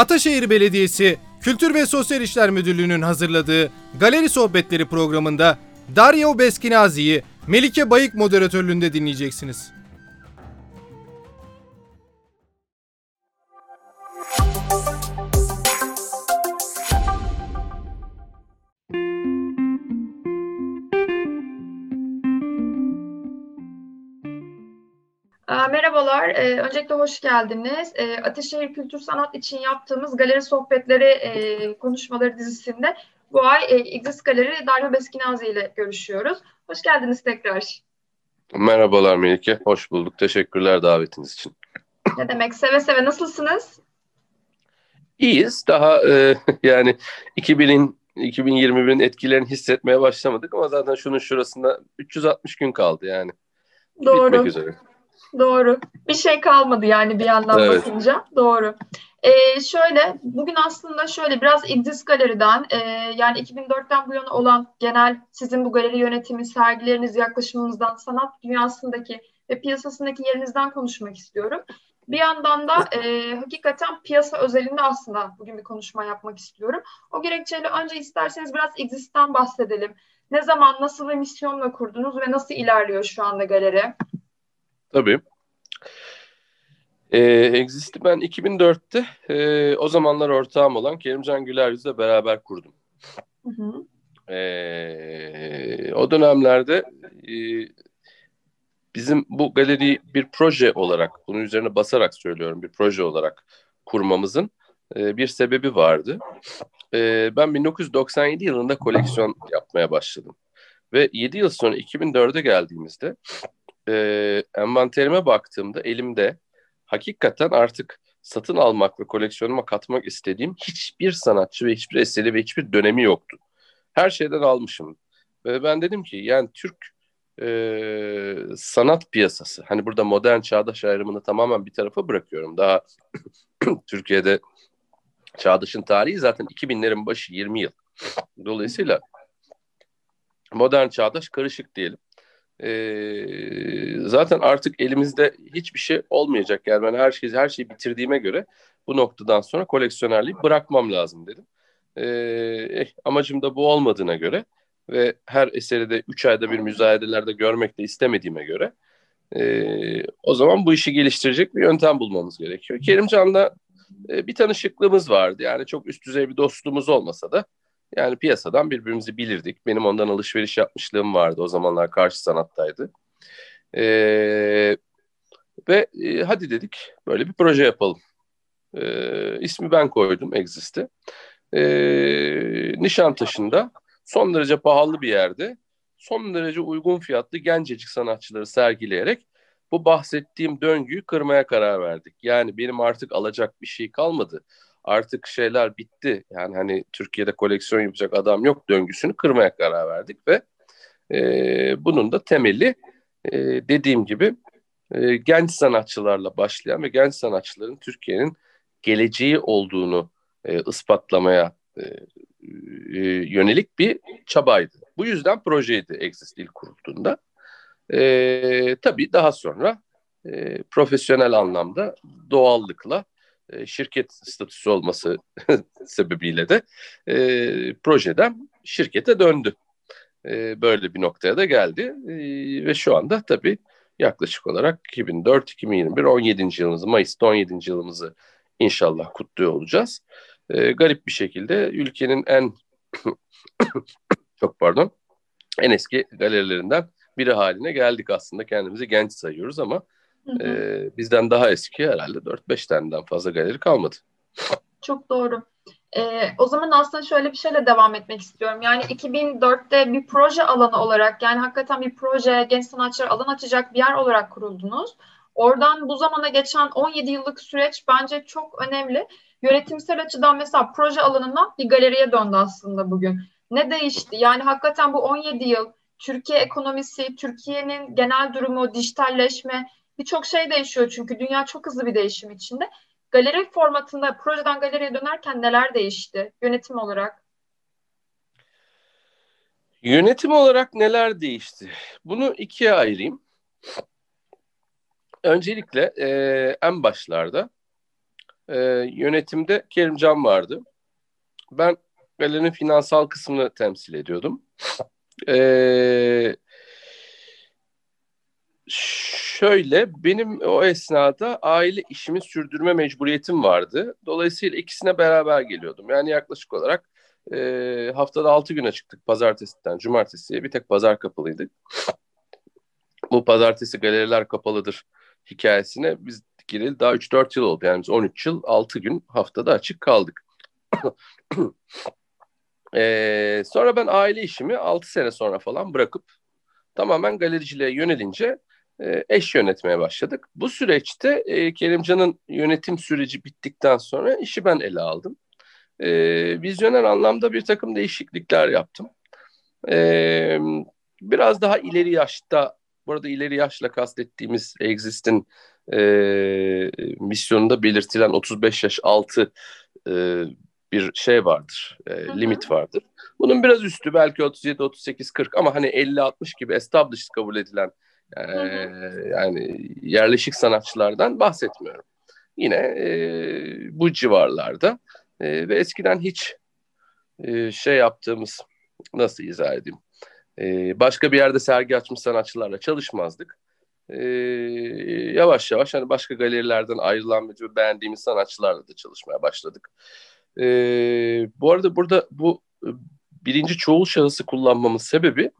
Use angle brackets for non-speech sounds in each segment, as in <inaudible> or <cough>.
Ataşehir Belediyesi Kültür ve Sosyal İşler Müdürlüğü'nün hazırladığı Galeri Sohbetleri programında Dario Beskinazi'yi Melike Bayık moderatörlüğünde dinleyeceksiniz. Ee, öncelikle hoş geldiniz. Ee, Ateşehir Kültür Sanat için yaptığımız Galeri Sohbetleri e, konuşmaları dizisinde bu ay e, Exist Galeri Darbe Beskinazi ile görüşüyoruz. Hoş geldiniz tekrar. Merhabalar Melike, hoş bulduk. Teşekkürler davetiniz için. Ne demek, seve seve. Nasılsınız? İyiyiz. Daha e, <laughs> yani 2000'in 2021'in etkilerini hissetmeye başlamadık ama zaten şunun şurasında 360 gün kaldı yani. Doğru. Bitmek üzere. Doğru. Bir şey kalmadı yani bir yandan Evet. bakınca. Doğru. Ee, şöyle, bugün aslında şöyle biraz Exist Galeri'den e, yani 2004'ten bu yana olan genel sizin bu galeri yönetimi, sergileriniz, yaklaşımınızdan, sanat dünyasındaki ve piyasasındaki yerinizden konuşmak istiyorum. Bir yandan da e, hakikaten piyasa özelinde aslında bugün bir konuşma yapmak istiyorum. O gerekçeyle önce isterseniz biraz Exist'ten bahsedelim. Ne zaman, nasıl bir misyonla kurdunuz ve nasıl ilerliyor şu anda galeri? Tabii. E, Exist'i ben 2004'te e, o zamanlar ortağım olan Kerimcan Güler Yüz'le beraber kurdum. Hı hı. E, o dönemlerde e, bizim bu galeriyi bir proje olarak, bunun üzerine basarak söylüyorum, bir proje olarak kurmamızın e, bir sebebi vardı. E, ben 1997 yılında koleksiyon yapmaya başladım. Ve 7 yıl sonra 2004'e geldiğimizde e, envanterime baktığımda elimde hakikaten artık satın almak ve koleksiyonuma katmak istediğim hiçbir sanatçı ve hiçbir eseri ve hiçbir dönemi yoktu. Her şeyden almışım. Ve ben dedim ki yani Türk e, sanat piyasası, hani burada modern çağdaş ayrımını tamamen bir tarafa bırakıyorum. Daha <clears throat> Türkiye'de çağdaşın tarihi zaten 2000'lerin başı 20 yıl. Dolayısıyla modern çağdaş karışık diyelim. Ee, zaten artık elimizde hiçbir şey olmayacak. Yani ben her şeyi her şeyi bitirdiğime göre bu noktadan sonra koleksiyonerliği bırakmam lazım dedim. Eh, amacım da bu olmadığına göre ve her eseri de 3 ayda bir müzayedelerde görmek de istemediğime göre e, o zaman bu işi geliştirecek bir yöntem bulmamız gerekiyor. Kerimcan'la e, bir tanışıklığımız vardı. Yani çok üst düzey bir dostluğumuz olmasa da yani piyasadan birbirimizi bilirdik. Benim ondan alışveriş yapmışlığım vardı. O zamanlar karşı sanattaydı. Ee, ve e, hadi dedik böyle bir proje yapalım. Ee, ismi ben koydum Exist'i. Ee, Nişantaşı'nda son derece pahalı bir yerde son derece uygun fiyatlı gencecik sanatçıları sergileyerek bu bahsettiğim döngüyü kırmaya karar verdik. Yani benim artık alacak bir şey kalmadı artık şeyler bitti. Yani hani Türkiye'de koleksiyon yapacak adam yok döngüsünü kırmaya karar verdik ve e, bunun da temeli e, dediğim gibi e, genç sanatçılarla başlayan ve genç sanatçıların Türkiye'nin geleceği olduğunu e, ispatlamaya e, e, yönelik bir çabaydı. Bu yüzden projeydi Exist ilk kurulduğunda. E, tabii daha sonra e, profesyonel anlamda doğallıkla e, şirket statüsü olması <laughs> sebebiyle de e, projeden şirkete döndü. E, böyle bir noktaya da geldi e, ve şu anda tabii yaklaşık olarak 2004-2021 17. yılımızı Mayıs'ta 17. yılımızı inşallah kutluyor olacağız. E, garip bir şekilde ülkenin en <coughs> çok pardon en eski galerilerinden biri haline geldik aslında kendimizi genç sayıyoruz ama Hı hı. bizden daha eski herhalde 4-5 taneden fazla galeri kalmadı. Çok doğru. Ee, o zaman aslında şöyle bir şeyle devam etmek istiyorum. Yani 2004'te bir proje alanı olarak yani hakikaten bir proje, genç sanatçılar alan açacak bir yer olarak kuruldunuz. Oradan bu zamana geçen 17 yıllık süreç bence çok önemli. Yönetimsel açıdan mesela proje alanından bir galeriye döndü aslında bugün. Ne değişti? Yani hakikaten bu 17 yıl Türkiye ekonomisi, Türkiye'nin genel durumu, dijitalleşme, Birçok şey değişiyor çünkü dünya çok hızlı bir değişim içinde. Galeri formatında projeden galeriye dönerken neler değişti yönetim olarak? Yönetim olarak neler değişti? Bunu ikiye ayırayım. Öncelikle e, en başlarda e, yönetimde Kerimcan vardı. Ben galerinin finansal kısmını temsil ediyordum. E, şöyle benim o esnada aile işimi sürdürme mecburiyetim vardı. Dolayısıyla ikisine beraber geliyordum. Yani yaklaşık olarak e, haftada 6 güne çıktık pazartesiden cumartesiye. Bir tek pazar kapalıydık. Bu pazartesi galeriler kapalıdır hikayesine biz gireli daha 3-4 yıl oldu. Yani biz 13 yıl 6 gün haftada açık kaldık. ee, <clears throat> sonra ben aile işimi 6 sene sonra falan bırakıp tamamen galericiliğe yönelince e, eş yönetmeye başladık. Bu süreçte e, Kerimcan'ın yönetim süreci bittikten sonra işi ben ele aldım. E, vizyoner anlamda bir takım değişiklikler yaptım. E, biraz daha ileri yaşta, burada ileri yaşla kastettiğimiz Exist'in e, misyonunda belirtilen 35 yaş altı e, bir şey vardır, e, limit vardır. Bunun biraz üstü belki 37, 38, 40 ama hani 50, 60 gibi established kabul edilen e, yani yerleşik sanatçılardan bahsetmiyorum. Yine e, bu civarlarda e, ve eskiden hiç e, şey yaptığımız nasıl izah edeyim? E, başka bir yerde sergi açmış sanatçılarla çalışmazdık. E, yavaş yavaş hani başka galerilerden ayrılan ve beğendiğimiz sanatçılarla da çalışmaya başladık. E, bu arada burada bu e, birinci çoğul şahısı kullanmamın sebebi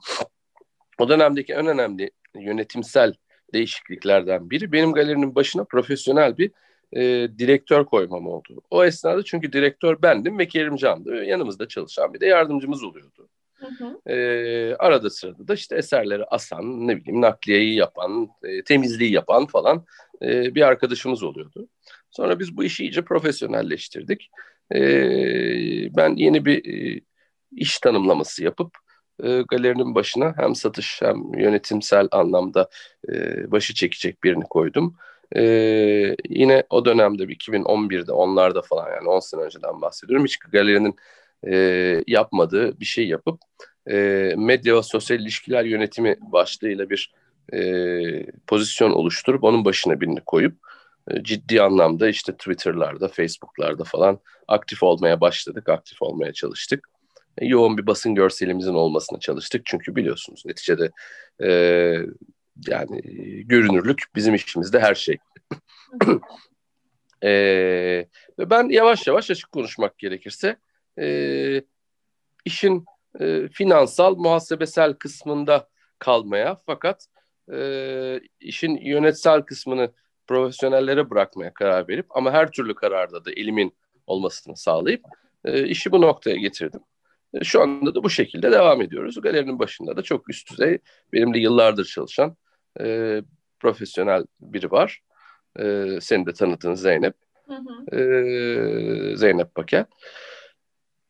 o dönemdeki en önemli yönetimsel değişikliklerden biri benim galerinin başına profesyonel bir e, direktör koymam oldu. O esnada çünkü direktör bendim ve Kerimcan'dı. Yanımızda çalışan bir de yardımcımız oluyordu. Hı hı. E, arada sırada da işte eserleri asan, ne bileyim nakliyeyi yapan, e, temizliği yapan falan e, bir arkadaşımız oluyordu. Sonra biz bu işi iyice profesyonelleştirdik. E, ben yeni bir e, iş tanımlaması yapıp e, galerinin başına hem satış hem yönetimsel anlamda e, başı çekecek birini koydum. E, yine o dönemde 2011'de onlarda falan yani 10 sene önceden bahsediyorum. Hiç galerinin e, yapmadığı bir şey yapıp e, medya ve sosyal ilişkiler yönetimi başlığıyla bir e, pozisyon oluşturup onun başına birini koyup e, ciddi anlamda işte Twitter'larda, Facebook'larda falan aktif olmaya başladık, aktif olmaya çalıştık. E, yoğun bir basın görselimizin olmasına çalıştık. Çünkü biliyorsunuz neticede e, yani görünürlük bizim işimizde her şey. e, ben yavaş yavaş açık konuşmak gerekirse e, işin e, finansal, muhasebesel kısmında kalmaya fakat e, işin yönetsel kısmını profesyonellere bırakmaya karar verip ama her türlü kararda da elimin olmasını sağlayıp e, işi bu noktaya getirdim. Şu anda da bu şekilde devam ediyoruz. Galerinin başında da çok üst düzey, benim de yıllardır çalışan e, profesyonel biri var. E, senin de tanıdığın Zeynep. Hı hı. E, Zeynep Paket.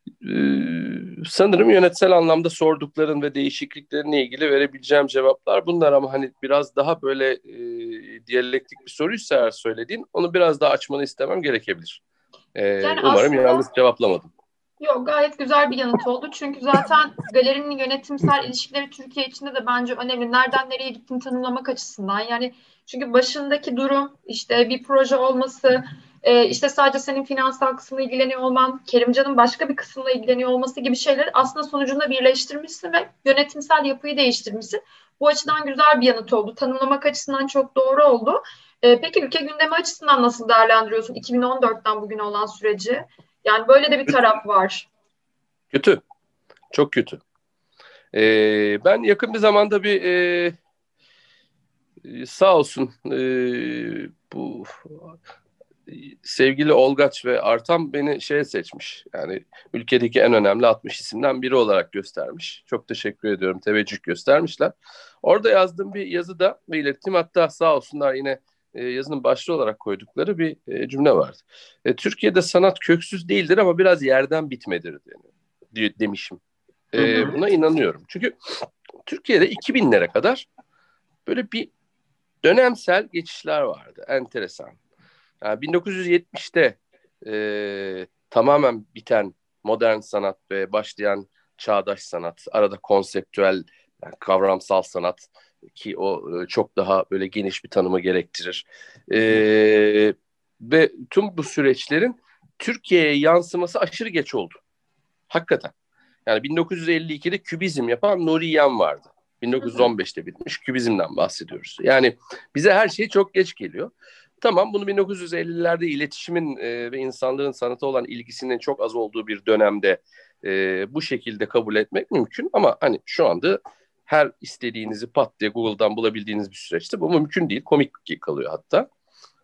E, sanırım yönetsel anlamda sordukların ve değişikliklerine ilgili verebileceğim cevaplar bunlar ama hani biraz daha böyle e, diyalektik bir soruysa eğer söylediğin onu biraz daha açmanı istemem gerekebilir. E, yani umarım aslında... yalnız cevaplamadım. Yok gayet güzel bir yanıt oldu. Çünkü zaten galerinin yönetimsel ilişkileri Türkiye içinde de bence önemli. Nereden nereye gittiğini tanımlamak açısından. Yani çünkü başındaki durum işte bir proje olması, e, işte sadece senin finansal kısmına ilgileniyor olman, Kerimcan'ın başka bir kısmına ilgileniyor olması gibi şeyleri aslında sonucunda birleştirmişsin ve yönetimsel yapıyı değiştirmişsin. Bu açıdan güzel bir yanıt oldu. Tanımlamak açısından çok doğru oldu. E, peki ülke gündemi açısından nasıl değerlendiriyorsun 2014'ten bugüne olan süreci? Yani böyle de bir taraf var. Kötü. Çok kötü. Ee, ben yakın bir zamanda bir e, sağ olsun e, bu sevgili Olgaç ve Artam beni şeye seçmiş. Yani ülkedeki en önemli 60 isimden biri olarak göstermiş. Çok teşekkür ediyorum. Teveccüh göstermişler. Orada yazdığım bir yazıda ve ilettim. Hatta sağ olsunlar yine e, yazının başlığı olarak koydukları bir e, cümle vardı. E, Türkiye'de sanat köksüz değildir ama biraz yerden bitmedir diye, demişim. E, buna inanıyorum. Çünkü Türkiye'de 2000'lere kadar böyle bir dönemsel geçişler vardı. Enteresan. Yani 1970'te e, tamamen biten modern sanat ve başlayan çağdaş sanat, arada konseptüel, yani kavramsal sanat ki o e, çok daha böyle geniş bir tanımı gerektirir. Ee, ve tüm bu süreçlerin Türkiye'ye yansıması aşırı geç oldu. Hakikaten. Yani 1952'de kübizm yapan Nuri Yan vardı. 1915'te bitmiş kübizmden bahsediyoruz. Yani bize her şey çok geç geliyor. Tamam bunu 1950'lerde iletişimin e, ve insanların sanata olan ilgisinin çok az olduğu bir dönemde e, bu şekilde kabul etmek mümkün ama hani şu anda her istediğinizi pat diye Google'dan bulabildiğiniz bir süreçte bu mümkün değil. Komik kalıyor hatta.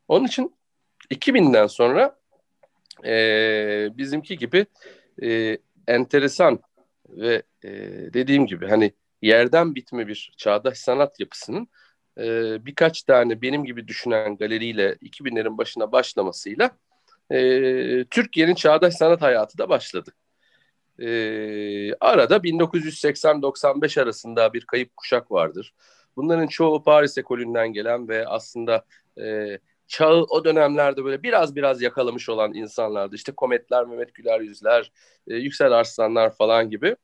Onun için 2000'den sonra e, bizimki gibi e, enteresan ve e, dediğim gibi hani yerden bitme bir çağdaş sanat yapısının e, birkaç tane benim gibi düşünen galeriyle 2000'lerin başına başlamasıyla e, Türkiye'nin çağdaş sanat hayatı da başladı. E, arada 1980-95 arasında bir kayıp kuşak vardır. Bunların çoğu Paris ekolünden gelen ve aslında e, çağı o dönemlerde böyle biraz biraz yakalamış olan insanlardı. İşte Kometler, Mehmet Güler Yüzler, e, Yüksel Arslanlar falan gibi.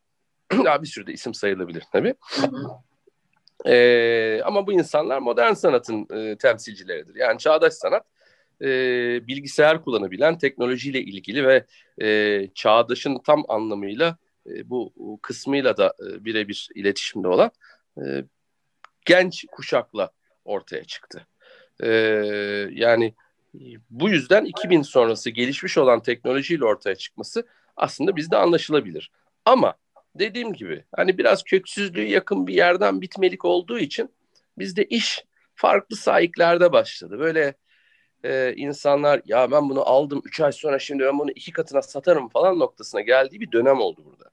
<clears throat> bir sürü de isim sayılabilir tabii. e, ama bu insanlar modern sanatın e, temsilcileridir. Yani çağdaş sanat e, bilgisayar kullanabilen, teknolojiyle ilgili ve e, çağdaşın tam anlamıyla e, bu kısmıyla da e, birebir iletişimde olan e, genç kuşakla ortaya çıktı. E, yani bu yüzden 2000 sonrası gelişmiş olan teknolojiyle ortaya çıkması aslında bizde anlaşılabilir. Ama dediğim gibi hani biraz köksüzlüğü yakın bir yerden bitmelik olduğu için bizde iş farklı sahiklerde başladı. Böyle e, insanlar ya ben bunu aldım 3 ay sonra şimdi ben bunu iki katına satarım falan noktasına geldiği bir dönem oldu burada.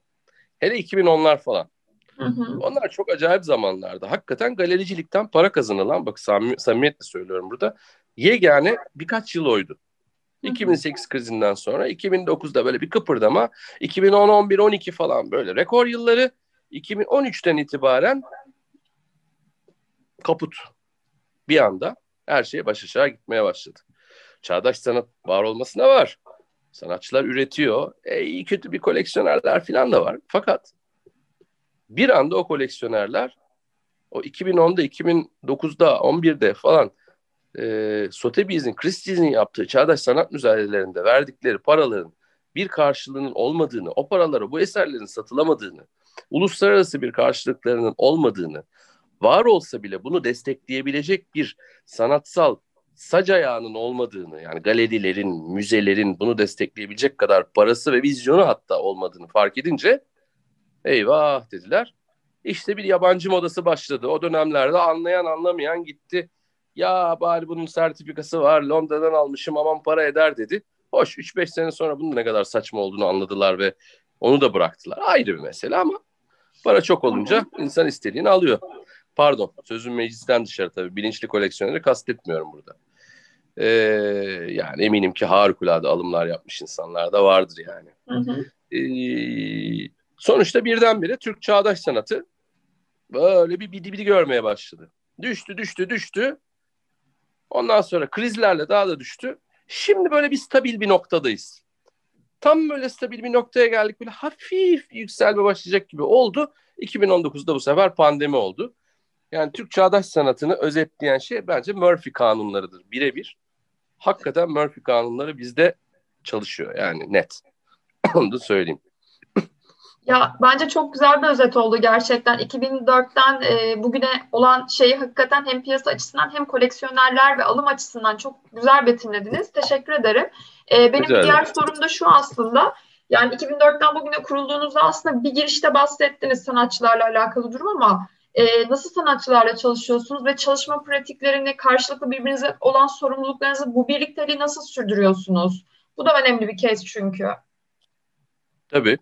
Hele 2010'lar falan. Hı hı. Onlar çok acayip zamanlardı. Hakikaten galericilikten para kazanılan, bak samimi, samimiyetle söylüyorum burada, yegane birkaç yıl oydu. 2008 krizinden sonra 2009'da böyle bir kıpırdama 2010 11 12 falan böyle rekor yılları 2013'ten itibaren kaput bir anda her şey baş aşağı gitmeye başladı. Çağdaş sanat var olmasına var. Sanatçılar üretiyor. E, iyi kötü bir koleksiyonerler falan da var. Fakat bir anda o koleksiyonerler o 2010'da, 2009'da, 11'de falan e, Sotheby's'in, Christie's'in yaptığı çağdaş sanat müzayedelerinde verdikleri paraların bir karşılığının olmadığını, o paralara bu eserlerin satılamadığını, uluslararası bir karşılıklarının olmadığını, var olsa bile bunu destekleyebilecek bir sanatsal sac ayağının olmadığını, yani galerilerin, müzelerin bunu destekleyebilecek kadar parası ve vizyonu hatta olmadığını fark edince eyvah dediler. İşte bir yabancı modası başladı. O dönemlerde anlayan anlamayan gitti ya bari bunun sertifikası var Londra'dan almışım aman para eder dedi. Hoş 3-5 sene sonra bunun ne kadar saçma olduğunu anladılar ve onu da bıraktılar. Ayrı bir mesele ama para çok olunca insan istediğini alıyor. Pardon sözüm meclisten dışarı tabii bilinçli koleksiyoneri kastetmiyorum burada. Ee, yani eminim ki harikulade alımlar yapmış insanlar da vardır yani. Hı hı. Ee, sonuçta birdenbire Türk çağdaş sanatı böyle bir bidi bidi görmeye başladı. Düştü düştü düştü. Ondan sonra krizlerle daha da düştü. Şimdi böyle bir stabil bir noktadayız. Tam böyle stabil bir noktaya geldik. Böyle hafif yükselme başlayacak gibi oldu. 2019'da bu sefer pandemi oldu. Yani Türk çağdaş sanatını özetleyen şey bence Murphy kanunlarıdır. Birebir. Hakikaten Murphy kanunları bizde çalışıyor yani net. <clears throat> Onu da söyleyeyim. Ya bence çok güzel bir özet oldu gerçekten. 2004'ten e, bugüne olan şeyi hakikaten hem piyasa açısından hem koleksiyonerler ve alım açısından çok güzel betimlediniz. Teşekkür ederim. E, benim güzel. diğer sorum da şu aslında. Yani 2004'ten bugüne kurulduğunuzda aslında bir girişte bahsettiniz sanatçılarla alakalı durum ama e, nasıl sanatçılarla çalışıyorsunuz ve çalışma pratiklerini, karşılıklı birbirinize olan sorumluluklarınızı, bu birlikteliği nasıl sürdürüyorsunuz? Bu da önemli bir kez çünkü. Tabii.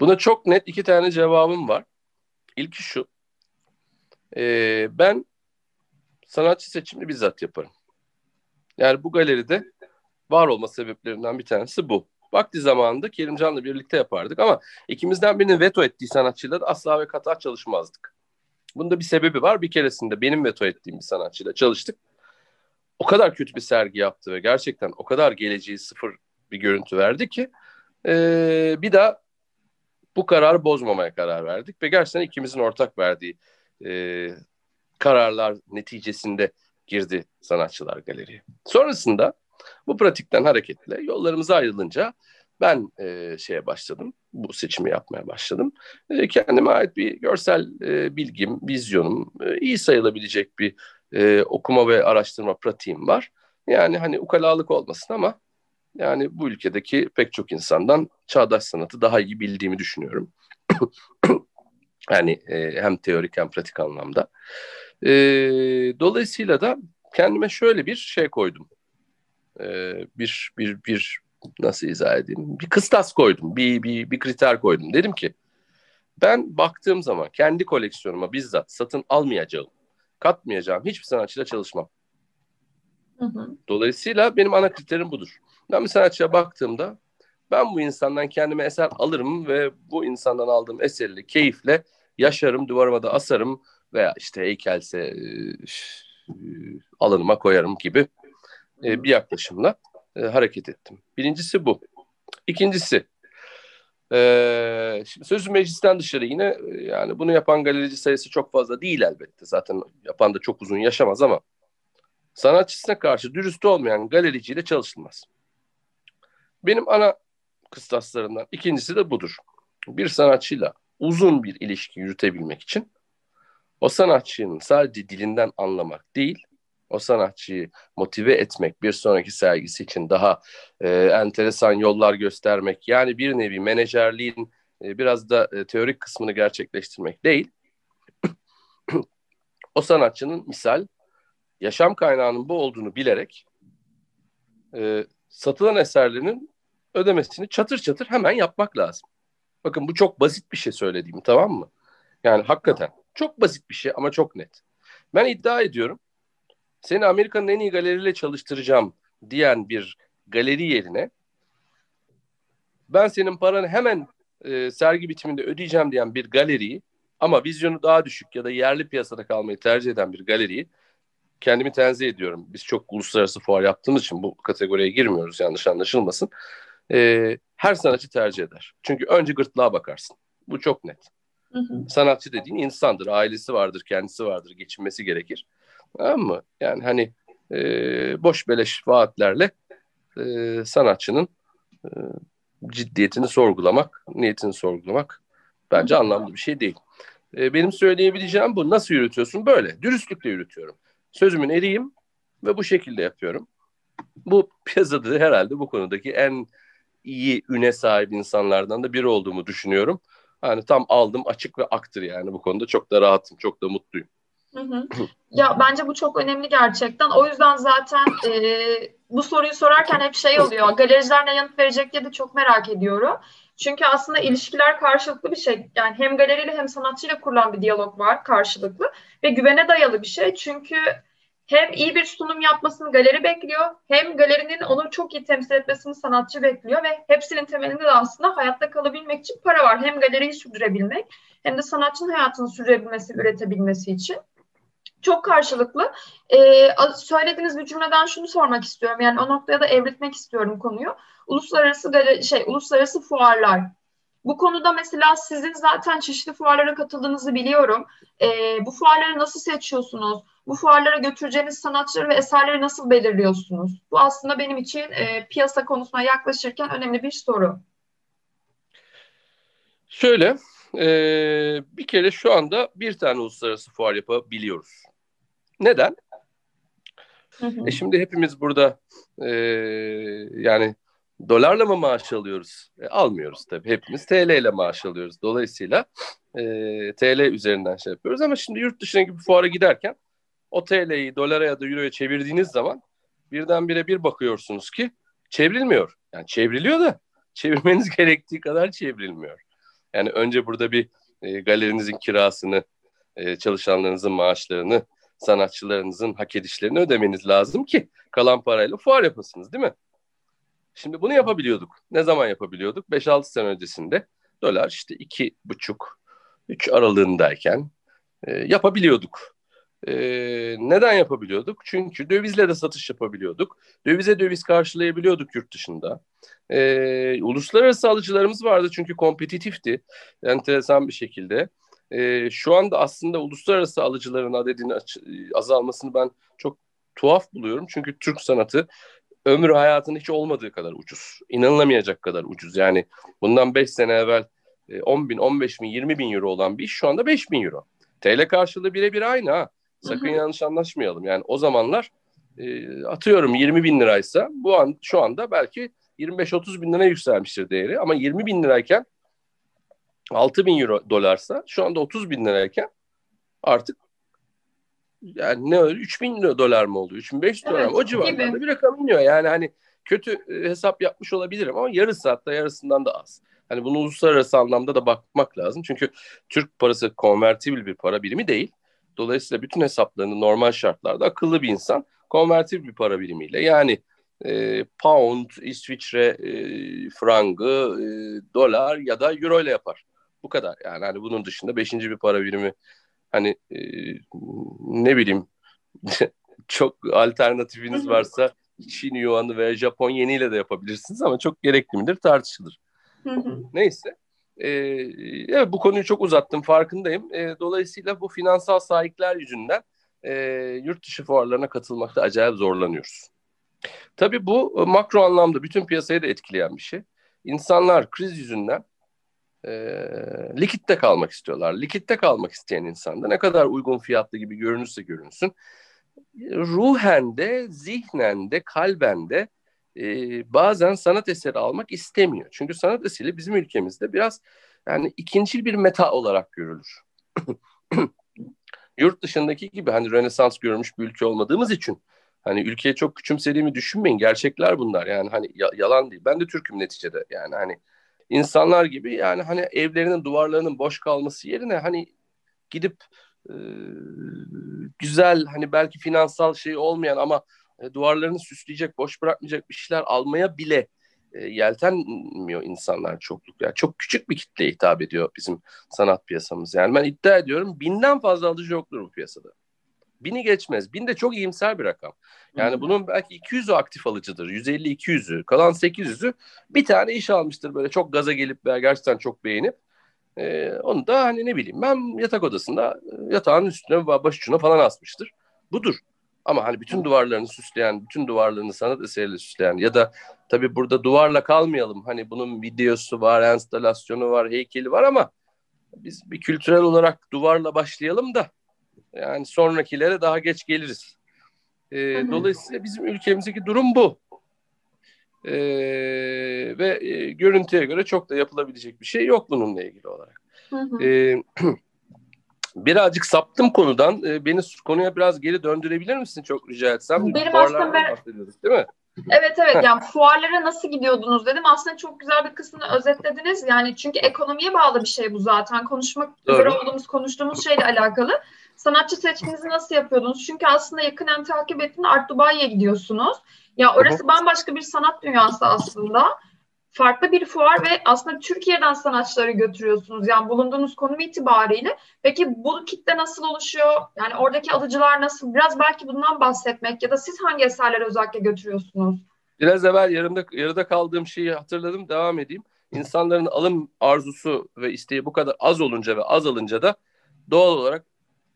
Buna çok net iki tane cevabım var. İlki şu. Ee, ben sanatçı seçimini bizzat yaparım. Yani bu galeride var olma sebeplerinden bir tanesi bu. Vakti zamanında Kerimcan'la birlikte yapardık ama ikimizden birinin veto ettiği sanatçıyla da asla ve kata çalışmazdık. Bunda bir sebebi var. Bir keresinde benim veto ettiğim bir sanatçıyla çalıştık. O kadar kötü bir sergi yaptı ve gerçekten o kadar geleceği sıfır bir görüntü verdi ki ee, bir daha bu kararı bozmamaya karar verdik ve gerçekten ikimizin ortak verdiği e, kararlar neticesinde girdi sanatçılar galeriye. Sonrasında Bu pratikten hareketle yollarımız ayrılınca ben e, şeye başladım, bu seçimi yapmaya başladım. E, kendime ait bir görsel e, bilgim, vizyonum, e, iyi sayılabilecek bir e, okuma ve araştırma pratiğim var. Yani hani ukalalık olmasın ama yani bu ülkedeki pek çok insandan çağdaş sanatı daha iyi bildiğimi düşünüyorum. <coughs> yani e, hem teorik hem pratik anlamda. E, dolayısıyla da kendime şöyle bir şey koydum. E, bir bir bir nasıl izah edeyim? Bir kıstas koydum, bir bir bir kriter koydum. Dedim ki ben baktığım zaman kendi koleksiyonuma bizzat satın almayacağım, katmayacağım hiçbir sanatçıyla çalışmam. Hı hı. Dolayısıyla benim ana kriterim budur. Ben bir sanatçıya baktığımda ben bu insandan kendime eser alırım ve bu insandan aldığım eserle keyifle yaşarım, duvarıma da asarım veya işte heykelse e, alanıma koyarım gibi e, bir yaklaşımla e, hareket ettim. Birincisi bu. İkincisi e, şimdi sözü meclisten dışarı yine e, yani bunu yapan galerici sayısı çok fazla değil elbette. Zaten yapan da çok uzun yaşamaz ama sanatçısına karşı dürüst olmayan galericiyle çalışılmaz. Benim ana kıstaslarından ikincisi de budur. Bir sanatçıyla uzun bir ilişki yürütebilmek için o sanatçının sadece dilinden anlamak değil, o sanatçıyı motive etmek, bir sonraki sergisi için daha e, enteresan yollar göstermek, yani bir nevi menajerliğin e, biraz da e, teorik kısmını gerçekleştirmek değil, <clears throat> o sanatçının misal yaşam kaynağının bu olduğunu bilerek e, satılan eserlerinin ödemesini çatır çatır hemen yapmak lazım. Bakın bu çok basit bir şey söylediğim tamam mı? Yani hakikaten çok basit bir şey ama çok net. Ben iddia ediyorum seni Amerika'nın en iyi galeriyle çalıştıracağım diyen bir galeri yerine ben senin paranı hemen e, sergi bitiminde ödeyeceğim diyen bir galeriyi ama vizyonu daha düşük ya da yerli piyasada kalmayı tercih eden bir galeriyi kendimi tenzih ediyorum. Biz çok uluslararası fuar yaptığımız için bu kategoriye girmiyoruz yanlış anlaşılmasın. E, her sanatçı tercih eder. Çünkü önce gırtlağa bakarsın. Bu çok net. Hı hı. Sanatçı dediğin insandır, ailesi vardır, kendisi vardır, geçinmesi gerekir. Tamam mı? Yani hani e, boş beleş vaatlerle e, sanatçının e, ciddiyetini sorgulamak, niyetini sorgulamak bence anlamlı bir şey değil. E, benim söyleyebileceğim bu. Nasıl yürütüyorsun? Böyle. Dürüstlükle yürütüyorum. Sözümün eriyim ve bu şekilde yapıyorum. Bu piyasada herhalde bu konudaki en iyi üne sahip insanlardan da biri olduğumu düşünüyorum. Yani tam aldım açık ve aktır yani bu konuda çok da rahatım, çok da mutluyum. Ya bence bu çok önemli gerçekten. O yüzden zaten e, bu soruyu sorarken hep şey oluyor. Galericiler ne yanıt verecek diye de çok merak ediyorum. Çünkü aslında ilişkiler karşılıklı bir şey. Yani hem galeriyle hem sanatçıyla kurulan bir diyalog var karşılıklı ve güvene dayalı bir şey. Çünkü hem iyi bir sunum yapmasını galeri bekliyor, hem galerinin onu çok iyi temsil etmesini sanatçı bekliyor ve hepsinin temelinde de aslında hayatta kalabilmek için para var. Hem galeriyi sürdürebilmek hem de sanatçının hayatını sürdürebilmesi, üretebilmesi için. Çok karşılıklı. Ee, söylediğiniz bir cümleden şunu sormak istiyorum. Yani o noktaya da evritmek istiyorum konuyu. Uluslararası şey, uluslararası fuarlar. Bu konuda mesela sizin zaten çeşitli fuarlara katıldığınızı biliyorum. Ee, bu fuarları nasıl seçiyorsunuz? Bu fuarlara götüreceğiniz sanatçıları ve eserleri nasıl belirliyorsunuz? Bu aslında benim için e, piyasa konusuna yaklaşırken önemli bir soru. Şöyle, e, bir kere şu anda bir tane uluslararası fuar yapabiliyoruz. Neden? Hı hı. E şimdi hepimiz burada e, yani dolarla mı maaş alıyoruz? E, almıyoruz tabii. Hepimiz TL ile maaş alıyoruz. Dolayısıyla e, TL üzerinden şey yapıyoruz ama şimdi yurt dışına gibi fuara giderken o TL'yi dolara ya da euroya çevirdiğiniz zaman birdenbire bir bakıyorsunuz ki çevrilmiyor. Yani çevriliyor da çevirmeniz <laughs> gerektiği kadar çevrilmiyor. Yani önce burada bir e, galerinizin kirasını, e, çalışanlarınızın maaşlarını, sanatçılarınızın hak edişlerini ödemeniz lazım ki kalan parayla fuar yapasınız değil mi? Şimdi bunu yapabiliyorduk. Ne zaman yapabiliyorduk? 5-6 sene öncesinde dolar işte 2,5-3 aralığındayken e, yapabiliyorduk. E, neden yapabiliyorduk? Çünkü dövizle de satış yapabiliyorduk. Dövize döviz karşılayabiliyorduk yurt dışında. E, uluslararası alıcılarımız vardı çünkü kompetitifti. Enteresan bir şekilde. E, şu anda aslında uluslararası alıcıların adedinin azalmasını ben çok tuhaf buluyorum. Çünkü Türk sanatı ömrü hayatın hiç olmadığı kadar ucuz. İnanılamayacak kadar ucuz. Yani bundan 5 sene evvel 10 e, bin, 15 bin, 20 bin euro olan bir iş şu anda 5 bin euro. TL karşılığı birebir aynı ha. Sakın hı hı. yanlış anlaşmayalım. Yani o zamanlar e, atıyorum 20 bin liraysa bu an şu anda belki 25-30 bin lira yükselmiştir değeri. Ama 20 bin lirayken 6 bin euro dolarsa şu anda 30 bin lirayken artık yani ne öyle 3 bin dolar mı oldu? 3500 evet, dolar mı? O civarlarda bir rakam iniyor. Yani hani kötü e, hesap yapmış olabilirim ama yarısı hatta yarısından da az. Hani bunu uluslararası anlamda da bakmak lazım. Çünkü Türk parası konvertibil bir para birimi değil. Dolayısıyla bütün hesaplarını normal şartlarda akıllı bir insan konvertibil bir para birimiyle yani e, pound, İsviçre e, frangı, e, dolar ya da euro ile yapar. Bu kadar yani hani bunun dışında beşinci bir para birimi hani e, ne bileyim <laughs> çok alternatifiniz varsa Çin yuanı veya Japon yeniyle de yapabilirsiniz ama çok gerekli midir tartışılır. Neyse. Ee, evet bu konuyu çok uzattım farkındayım. Ee, dolayısıyla bu finansal sahipler yüzünden e, yurt dışı fuarlarına katılmakta acayip zorlanıyoruz. Tabii bu makro anlamda bütün piyasayı da etkileyen bir şey. İnsanlar kriz yüzünden e, likitte kalmak istiyorlar. Likitte kalmak isteyen insan da ne kadar uygun fiyatlı gibi görünürse görünsün. Ruhen de, zihnen de, kalben de e, bazen sanat eseri almak istemiyor. Çünkü sanat eseri bizim ülkemizde biraz yani ikinci bir meta olarak görülür. <clears throat> Yurt dışındaki gibi hani Rönesans görmüş bir ülke olmadığımız için hani ülkeye çok küçümsediğimi düşünmeyin. Gerçekler bunlar yani hani ya, yalan değil. Ben de Türk'üm neticede yani hani insanlar gibi yani hani evlerinin duvarlarının boş kalması yerine hani gidip e, güzel hani belki finansal şey olmayan ama e, duvarlarını süsleyecek, boş bırakmayacak bir şeyler almaya bile e, yeltenmiyor insanlar çokluk. Yani çok küçük bir kitleye hitap ediyor bizim sanat piyasamız. Yani ben iddia ediyorum binden fazla alıcı yoktur bu piyasada. Bini geçmez. Bin de çok iyimser bir rakam. Yani hmm. bunun belki 200'ü aktif alıcıdır. 150-200'ü. Kalan 800'ü bir tane iş almıştır böyle çok gaza gelip veya gerçekten çok beğenip. Ee, onu da hani ne bileyim ben yatak odasında e, yatağın üstüne başucuna falan asmıştır. Budur. Ama hani bütün duvarlarını süsleyen, bütün duvarlarını sanat eseriyle süsleyen ya da tabii burada duvarla kalmayalım. Hani bunun videosu var, enstalasyonu var, heykeli var ama biz bir kültürel olarak duvarla başlayalım da yani sonrakilere daha geç geliriz. E, dolayısıyla bizim ülkemizdeki durum bu. E, ve e, görüntüye göre çok da yapılabilecek bir şey yok bununla ilgili olarak. E, <clears throat> birazcık saptım konudan. E, beni konuya biraz geri döndürebilir misin çok rica etsem? Benim aslında ben... değil mi? Evet evet yani fuarlara nasıl gidiyordunuz dedim. Aslında çok güzel bir kısmını özetlediniz. Yani çünkü ekonomiye bağlı bir şey bu zaten. Konuşmak üzere olduğumuz, konuştuğumuz şeyle alakalı. Sanatçı seçiminizi nasıl yapıyordunuz? Çünkü aslında yakından takip ettiğinde Art Dubai'ye gidiyorsunuz. Ya orası bambaşka bir sanat dünyası aslında. Farklı bir fuar ve aslında Türkiye'den sanatçıları götürüyorsunuz. Yani bulunduğunuz konum itibariyle. Peki bu kitle nasıl oluşuyor? Yani oradaki alıcılar nasıl? Biraz belki bundan bahsetmek ya da siz hangi eserleri özellikle götürüyorsunuz? Biraz evvel yarımda, yarıda kaldığım şeyi hatırladım. Devam edeyim. İnsanların alım arzusu ve isteği bu kadar az olunca ve az alınca da doğal olarak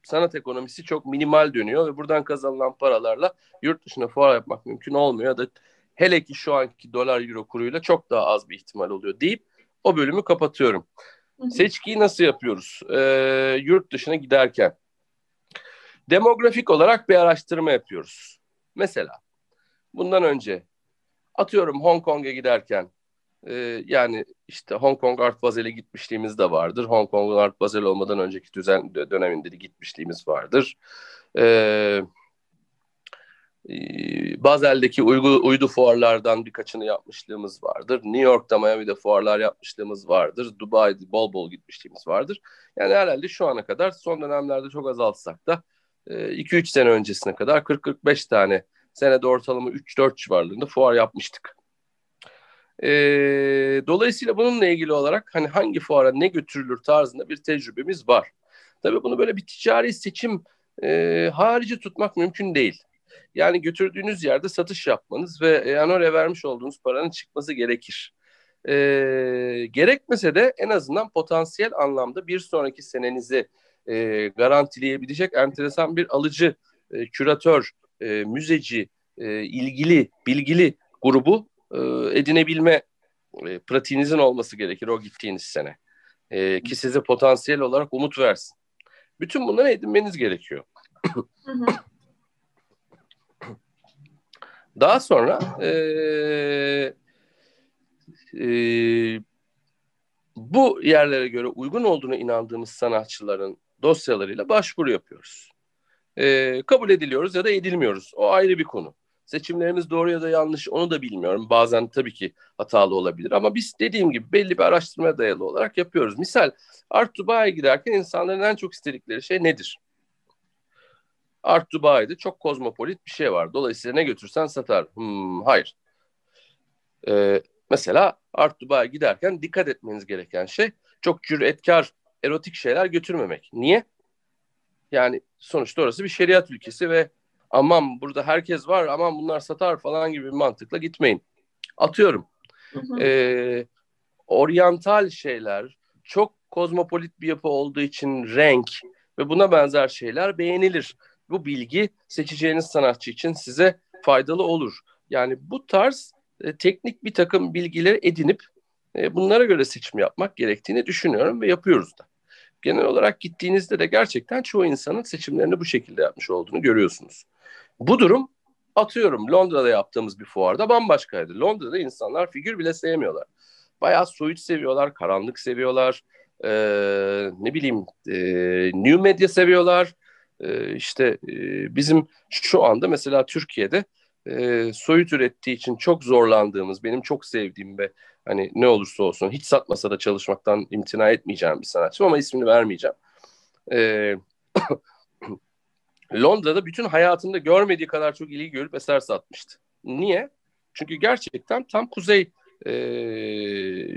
sanat ekonomisi çok minimal dönüyor ve buradan kazanılan paralarla yurt dışına fuar yapmak mümkün olmuyor da hele ki şu anki dolar euro kuruyla çok daha az bir ihtimal oluyor deyip o bölümü kapatıyorum. Seçkiyi nasıl yapıyoruz? Ee, yurt dışına giderken demografik olarak bir araştırma yapıyoruz. Mesela bundan önce atıyorum Hong Kong'a giderken e, yani işte Hong Kong Art Basel'e gitmişliğimiz de vardır. Hong Kong Art Basel olmadan önceki düzen döneminde de gitmişliğimiz vardır. E, e, Basel'deki uygu, uydu fuarlardan birkaçını yapmışlığımız vardır. New York'ta Miami'de fuarlar yapmışlığımız vardır. Dubai'de bol bol gitmişliğimiz vardır. Yani herhalde şu ana kadar son dönemlerde çok azaltsak da 2-3 e, sene öncesine kadar 40-45 tane senede ortalama 3-4 civarlarında fuar yapmıştık. E, dolayısıyla bununla ilgili olarak hani hangi fuara ne götürülür tarzında bir tecrübemiz var. Tabii bunu böyle bir ticari seçim e, harici tutmak mümkün değil. Yani götürdüğünüz yerde satış yapmanız ve yani oraya vermiş olduğunuz paranın çıkması gerekir. E, gerekmese de en azından potansiyel anlamda bir sonraki senenizi e, garantileyebilecek enteresan bir alıcı, e, küratör, e, müzeci, e, ilgili, bilgili grubu e, edinebilme e, pratiğinizin olması gerekir o gittiğiniz sene. E, ki size potansiyel olarak umut versin. Bütün bunları edinmeniz gerekiyor. Daha sonra e, e, bu yerlere göre uygun olduğunu inandığımız sanatçıların dosyalarıyla başvuru yapıyoruz. E, kabul ediliyoruz ya da edilmiyoruz. O ayrı bir konu. Seçimlerimiz doğru ya da yanlış onu da bilmiyorum. Bazen tabii ki hatalı olabilir ama biz dediğim gibi belli bir araştırmaya dayalı olarak yapıyoruz. Misal Art Dubai'ye giderken insanların en çok istedikleri şey nedir? Art Dubai'de çok kozmopolit bir şey var. Dolayısıyla ne götürsen satar. Hmm, hayır. Ee, mesela Art Dubai'ye giderken dikkat etmeniz gereken şey çok cüretkar, erotik şeyler götürmemek. Niye? Yani sonuçta orası bir şeriat ülkesi ve aman burada herkes var aman bunlar satar falan gibi bir mantıkla gitmeyin. Atıyorum. Hı hı. Ee, oryantal şeyler çok kozmopolit bir yapı olduğu için renk ve buna benzer şeyler beğenilir. Bu bilgi seçeceğiniz sanatçı için size faydalı olur. Yani bu tarz e, teknik bir takım bilgileri edinip e, bunlara göre seçim yapmak gerektiğini düşünüyorum ve yapıyoruz da. Genel olarak gittiğinizde de gerçekten çoğu insanın seçimlerini bu şekilde yapmış olduğunu görüyorsunuz. Bu durum atıyorum Londra'da yaptığımız bir fuarda bambaşkaydı. Londra'da insanlar figür bile sevmiyorlar. Bayağı soyut seviyorlar, karanlık seviyorlar, ee, ne bileyim e, new medya seviyorlar. Ee, işte e, bizim şu anda mesela Türkiye'de e, soyut ürettiği için çok zorlandığımız, benim çok sevdiğim ve hani ne olursa olsun hiç satmasa da çalışmaktan imtina etmeyeceğim bir sanatçı ama ismini vermeyeceğim. Ee, Londra'da bütün hayatında görmediği kadar çok ilgi görüp eser satmıştı. Niye? Çünkü gerçekten tam kuzey e,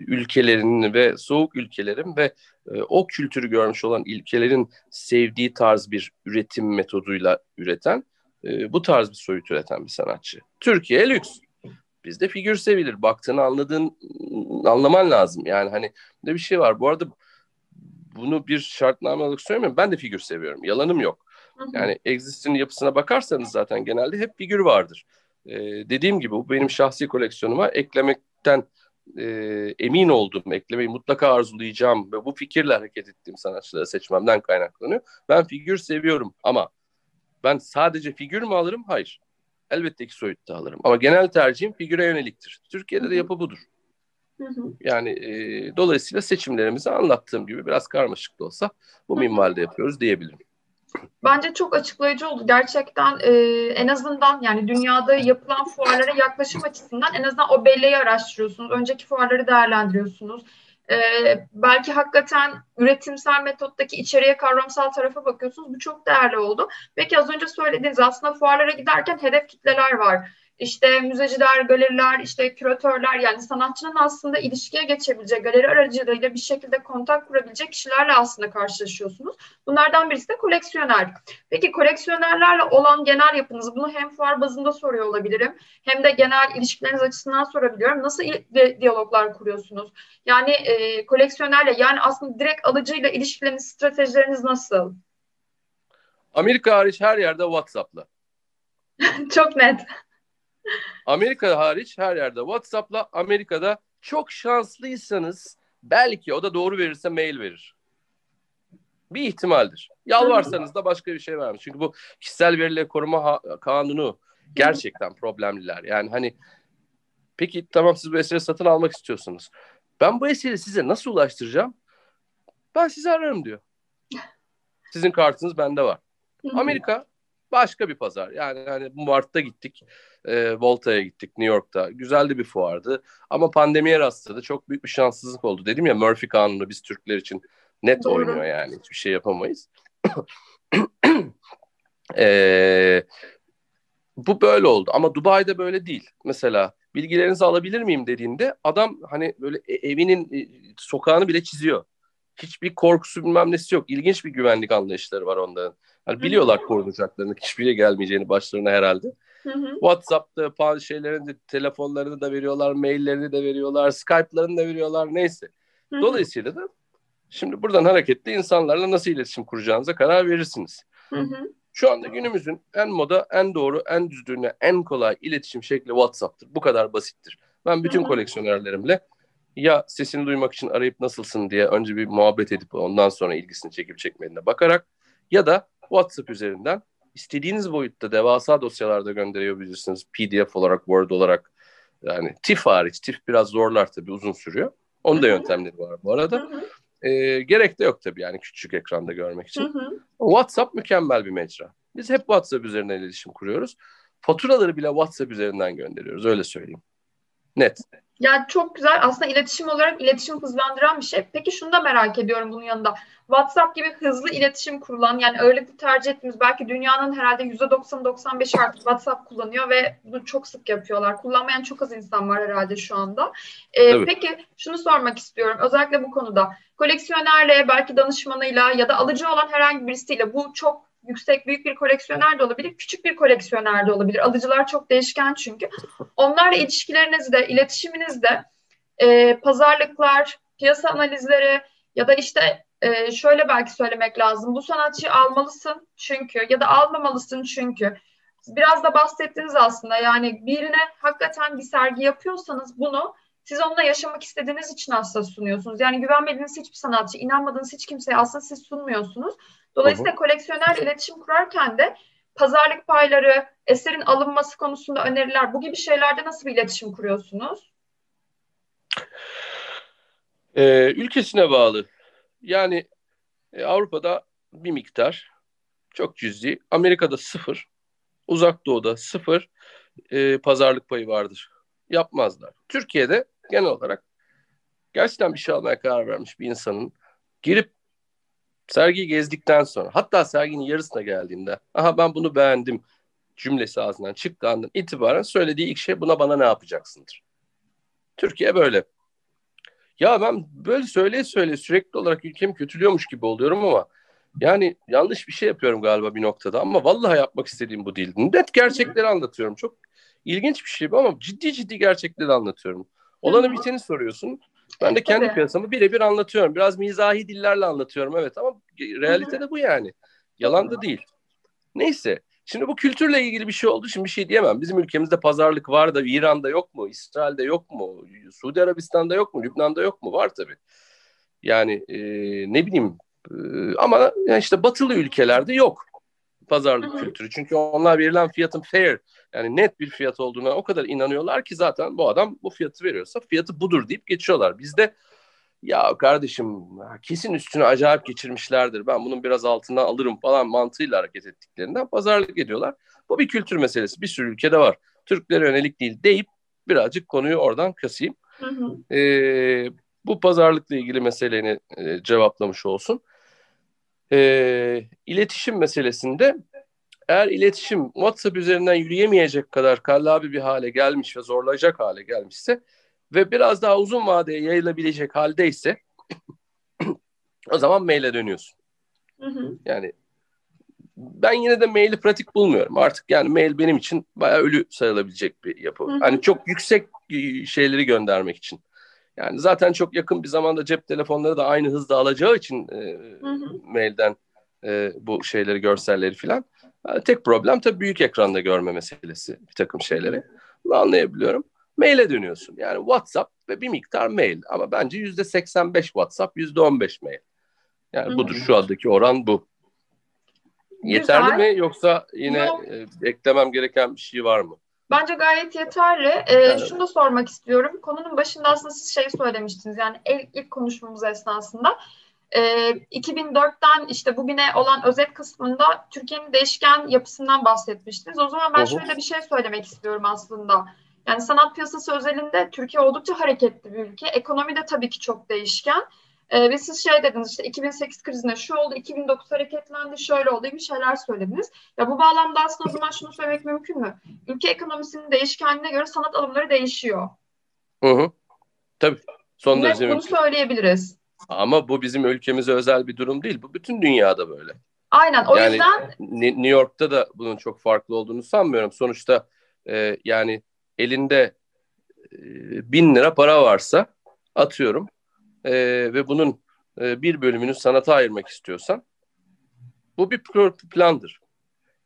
ülkelerin ve soğuk ülkelerin ve e, o kültürü görmüş olan ülkelerin sevdiği tarz bir üretim metoduyla üreten e, bu tarz bir soyut üreten bir sanatçı. Türkiye lüks. Bizde figür sevilir. Baktığını anladığın anlaman lazım. Yani hani ne bir şey var. Bu arada bunu bir şartname olarak söylemiyorum. Ben de figür seviyorum. Yalanım yok. Yani Exist'in yapısına bakarsanız zaten genelde hep figür vardır. Ee, dediğim gibi bu benim şahsi koleksiyonuma eklemekten e, emin olduğum, eklemeyi mutlaka arzulayacağım ve bu fikirle hareket ettiğim sanatçıları seçmemden kaynaklanıyor. Ben figür seviyorum ama ben sadece figür mü alırım? Hayır. Elbette ki soyutta alırım. Ama genel tercihim figüre yöneliktir. Türkiye'de de yapı budur. Yani e, dolayısıyla seçimlerimizi anlattığım gibi biraz karmaşık da olsa bu minvalde yapıyoruz diyebilirim. Bence çok açıklayıcı oldu. Gerçekten e, en azından yani dünyada yapılan fuarlara yaklaşım açısından en azından o belleği araştırıyorsunuz. Önceki fuarları değerlendiriyorsunuz. E, belki hakikaten üretimsel metottaki içeriye kavramsal tarafa bakıyorsunuz. Bu çok değerli oldu. Peki az önce söylediğiniz aslında fuarlara giderken hedef kitleler var işte müzeciler, galeriler, işte küratörler yani sanatçının aslında ilişkiye geçebilecek, galeri aracılığıyla bir şekilde kontak kurabilecek kişilerle aslında karşılaşıyorsunuz. Bunlardan birisi de koleksiyoner. Peki koleksiyonerlerle olan genel yapınızı bunu hem fuar bazında soruyor olabilirim hem de genel ilişkileriniz açısından sorabiliyorum. Nasıl diyaloglar kuruyorsunuz? Yani e, koleksiyonerle yani aslında direkt alıcıyla ilişkileriniz, stratejileriniz nasıl? Amerika hariç her yerde WhatsApp'la. <laughs> Çok net. Amerika hariç her yerde WhatsApp'la Amerika'da çok şanslıysanız belki o da doğru verirse mail verir. Bir ihtimaldir. Yalvarsanız da başka bir şey vermez. Çünkü bu kişisel verileri koruma kanunu gerçekten problemliler. Yani hani peki tamam siz bu eseri satın almak istiyorsunuz. Ben bu eseri size nasıl ulaştıracağım? Ben sizi ararım diyor. Sizin kartınız bende var. Amerika başka bir pazar. Yani hani Mart'ta gittik. E, Volta'ya gittik New York'ta. Güzeldi bir fuardı. Ama pandemiye rastladı. Çok büyük bir şanssızlık oldu. Dedim ya Murphy kanunu biz Türkler için net Doğru. oynuyor yani. Hiçbir şey yapamayız. <clears throat> e, bu böyle oldu. Ama Dubai'de böyle değil. Mesela bilgilerinizi alabilir miyim dediğinde adam hani böyle e, evinin e, sokağını bile çiziyor. Hiçbir korkusu bilmem nesi yok. İlginç bir güvenlik anlayışları var onların. Hani biliyorlar korunacaklarını, hiçbir yere gelmeyeceğini başlarına herhalde. Hı hı. WhatsApp'ta şeylerini de, telefonlarını da veriyorlar, maillerini de veriyorlar, Skype'larını da veriyorlar neyse. Hı hı. Dolayısıyla da şimdi buradan hareketle insanlarla nasıl iletişim kuracağınıza karar verirsiniz. Hı hı. Şu anda günümüzün en moda, en doğru, en düzgün, en kolay iletişim şekli WhatsApp'tır. Bu kadar basittir. Ben bütün Hı hı. koleksiyonerlerimle ya sesini duymak için arayıp nasılsın diye önce bir muhabbet edip ondan sonra ilgisini çekip çekmediğine bakarak ya da WhatsApp üzerinden istediğiniz boyutta devasa dosyalarda gönderebilirsiniz. PDF olarak, Word olarak. Yani TIFF hariç. TIFF biraz zorlar tabii uzun sürüyor. Onun da yöntemleri var bu arada. Hı hı, Ee, gerek de yok tabii yani küçük ekranda görmek için. hı hı. WhatsApp mükemmel bir mecra. Biz hep WhatsApp üzerinden iletişim kuruyoruz. Faturaları bile WhatsApp üzerinden gönderiyoruz öyle söyleyeyim. Net. Yani çok güzel. Aslında iletişim olarak iletişim hızlandıran bir şey. Peki şunu da merak ediyorum bunun yanında. WhatsApp gibi hızlı iletişim kurulan yani öyle bir tercih ettiğimiz belki dünyanın herhalde %90-95 artık WhatsApp kullanıyor ve bunu çok sık yapıyorlar. Kullanmayan çok az insan var herhalde şu anda. Ee, Evet. peki şunu sormak istiyorum özellikle bu konuda. Koleksiyonerle belki danışmanıyla ya da alıcı olan herhangi birisiyle bu çok yüksek büyük bir koleksiyoner de olabilir, küçük bir koleksiyoner de olabilir. Alıcılar çok değişken çünkü. Onlarla ilişkilerinizde, iletişiminizde e, pazarlıklar, piyasa analizleri ya da işte e, şöyle belki söylemek lazım. Bu sanatçıyı almalısın çünkü ya da almamalısın çünkü. Biraz da bahsettiniz aslında yani birine hakikaten bir sergi yapıyorsanız bunu siz onunla yaşamak istediğiniz için aslında sunuyorsunuz. Yani güvenmediğiniz hiçbir sanatçı, inanmadığınız hiç kimseye aslında siz sunmuyorsunuz. Dolayısıyla koleksiyoner iletişim kurarken de pazarlık payları, eserin alınması konusunda öneriler, bu gibi şeylerde nasıl bir iletişim kuruyorsunuz? Ee, ülkesine bağlı. Yani e, Avrupa'da bir miktar çok cüzi. Amerika'da sıfır. Uzak Doğu'da sıfır e, pazarlık payı vardır. Yapmazlar. Türkiye'de genel olarak gerçekten bir şey almaya karar vermiş bir insanın girip sergiyi gezdikten sonra hatta serginin yarısına geldiğinde aha ben bunu beğendim cümlesi ağzından çıktığı andan itibaren söylediği ilk şey buna bana ne yapacaksındır. Türkiye böyle. Ya ben böyle söyleye söyleye sürekli olarak ülkemi kötülüyormuş gibi oluyorum ama yani yanlış bir şey yapıyorum galiba bir noktada ama vallahi yapmak istediğim bu değil. Net gerçekleri anlatıyorum. Çok ilginç bir şey ama ciddi ciddi gerçekleri anlatıyorum. Olanı biteni soruyorsun. Ben de kendi Tabii. piyasamı birebir anlatıyorum. Biraz mizahi dillerle anlatıyorum evet ama realite de bu yani. Yalan da değil. Neyse. Şimdi bu kültürle ilgili bir şey olduğu için bir şey diyemem. Bizim ülkemizde pazarlık var da İran'da yok mu? İsrail'de yok mu? Suudi Arabistan'da yok mu? Lübnan'da yok mu? Var tabii. Yani e, ne bileyim e, ama yani işte batılı ülkelerde yok pazarlık kültürü. Çünkü onlar verilen fiyatın fair yani net bir fiyat olduğuna o kadar inanıyorlar ki zaten bu adam bu fiyatı veriyorsa fiyatı budur deyip geçiyorlar. Bizde ya kardeşim kesin üstüne acayip geçirmişlerdir. Ben bunun biraz altından alırım falan mantığıyla hareket ettiklerinden pazarlık ediyorlar. Bu bir kültür meselesi. Bir sürü ülkede var. Türklere yönelik değil deyip birazcık konuyu oradan kasayım. Hı hı. Ee, bu pazarlıkla ilgili meseleni e, cevaplamış olsun. Ee, iletişim meselesinde eğer iletişim WhatsApp üzerinden yürüyemeyecek kadar kallabi bir hale gelmiş ve zorlayacak hale gelmişse ve biraz daha uzun vadeye yayılabilecek haldeyse <clears throat> o zaman maile dönüyorsun. Hı hı. Yani ben yine de maili pratik bulmuyorum. Artık yani mail benim için bayağı ölü sayılabilecek bir yapı. Hı hı. Hani çok yüksek e, şeyleri göndermek için. Yani zaten çok yakın bir zamanda cep telefonları da aynı hızda alacağı için e, Hı hı. mailden e, bu şeyleri, görselleri filan. Yani tek problem tabii büyük ekranda görme meselesi bir takım şeyleri. Bunu anlayabiliyorum. Maile dönüyorsun. Yani WhatsApp ve bir miktar mail. Ama bence yüzde 85 WhatsApp, yüzde 15 mail. Yani Hı. budur. Şu andaki oran bu. Yeterli Güzel. mi yoksa yine Yok. e, eklemem gereken bir şey var mı? Bence gayet yeterli. Ee, Evet. Şunu da sormak istiyorum. Konunun başında aslında siz şey söylemiştiniz. Yani ilk, ilk konuşmamız esnasında. Ee, 2004'ten işte bugüne olan özet kısmında Türkiye'nin değişken yapısından bahsetmiştiniz. O zaman ben hı. şöyle bir şey söylemek istiyorum aslında. Yani sanat piyasası özelinde Türkiye oldukça hareketli bir ülke. Ekonomi de tabii ki çok değişken. Ee, ve siz şey dediniz işte 2008 krizinde şu oldu, 2009 hareketlendi, şöyle oldu gibi şeyler söylediniz. Ya bu bağlamda aslında o zaman şunu söylemek mümkün mü? Ülke ekonomisinin değişkenliğine göre sanat alımları değişiyor. Hı hı. Tabii. Son derece bunu mümkün. söyleyebiliriz. Ama bu bizim ülkemize özel bir durum değil. Bu bütün dünyada böyle. Aynen o Yani- yüzden New York'ta da bunun çok farklı olduğunu sanmıyorum. Sonuçta e, yani elinde e, bin lira para varsa atıyorum e, ve bunun e, bir bölümünü sanata ayırmak istiyorsan bu bir plandır.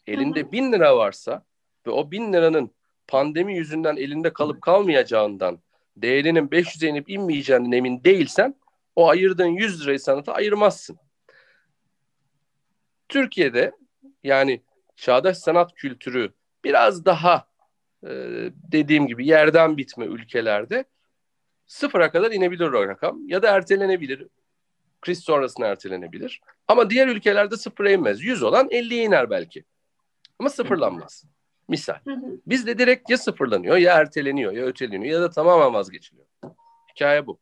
elinde bin lira varsa ve o bin liranın pandemi yüzünden elinde kalıp kalmayacağından değerinin 500'e inip inmeyeceğinden emin değilsen o ayırdığın 100 lirayı sanata ayırmazsın. Türkiye'de yani çağdaş sanat kültürü biraz daha e, dediğim gibi yerden bitme ülkelerde sıfıra kadar inebilir o rakam ya da ertelenebilir. Kriz sonrasında ertelenebilir. Ama diğer ülkelerde sıfıra inmez. 100 olan 50'ye iner belki. Ama sıfırlanmaz. Misal. Bizde direkt ya sıfırlanıyor ya erteleniyor ya öteleniyor ya da tamamen vazgeçiliyor. Hikaye bu.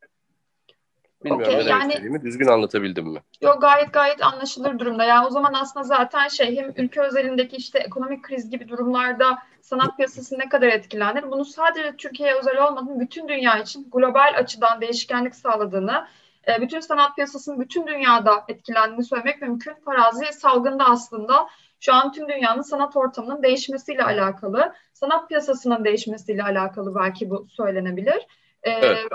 Bilmiyorum okay, ne yani, istediğimi düzgün anlatabildim mi? Yok gayet gayet anlaşılır durumda. Yani o zaman aslında zaten şey hem ülke özelindeki işte ekonomik kriz gibi durumlarda sanat piyasası ne kadar etkilenir? Bunu sadece Türkiye'ye özel olmadan bütün dünya için global açıdan değişkenlik sağladığını, e, bütün sanat piyasasının bütün dünyada etkilendiğini söylemek mümkün. Farazi salgında aslında şu an tüm dünyanın sanat ortamının değişmesiyle alakalı, sanat piyasasının değişmesiyle alakalı belki bu söylenebilir. E, evet.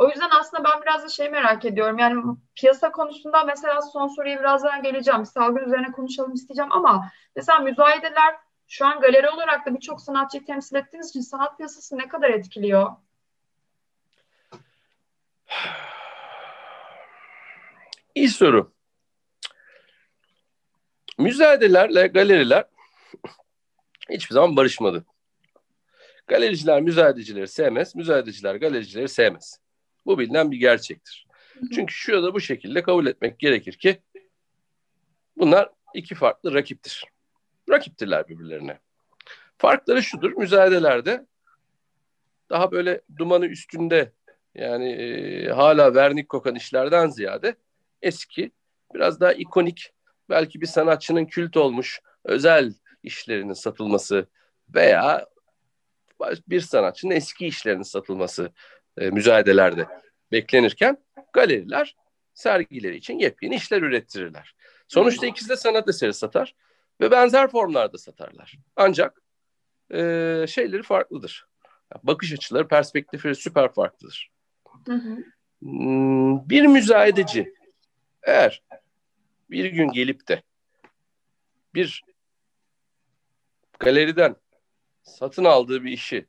O yüzden aslında ben biraz da şey merak ediyorum. Yani piyasa konusunda mesela son soruya birazdan geleceğim. Salgın üzerine konuşalım isteyeceğim ama mesela müzayedeler şu an galeri olarak da birçok sanatçıyı temsil ettiğiniz için sanat piyasası ne kadar etkiliyor? İyi soru. Müzayedelerle galeriler hiçbir zaman barışmadı. Galericiler müzayedecileri sevmez, müzayedeciler galericileri sevmez. Bu bilinen bir gerçektir. Çünkü şu da bu şekilde kabul etmek gerekir ki bunlar iki farklı rakiptir. Rakiptirler birbirlerine. Farkları şudur, müzayedelerde daha böyle dumanı üstünde yani e, hala vernik kokan işlerden ziyade eski, biraz daha ikonik, belki bir sanatçının kült olmuş özel işlerinin satılması veya bir sanatçının eski işlerinin satılması e, müzayedelerde beklenirken galeriler sergileri için yepyeni işler ürettirirler. Sonuçta ikisi de sanat eseri satar ve benzer formlarda satarlar. Ancak e, şeyleri farklıdır. Bakış açıları, perspektifleri süper farklıdır. Hı hı. Hmm, bir müzayedeci eğer bir gün gelip de bir galeriden satın aldığı bir işi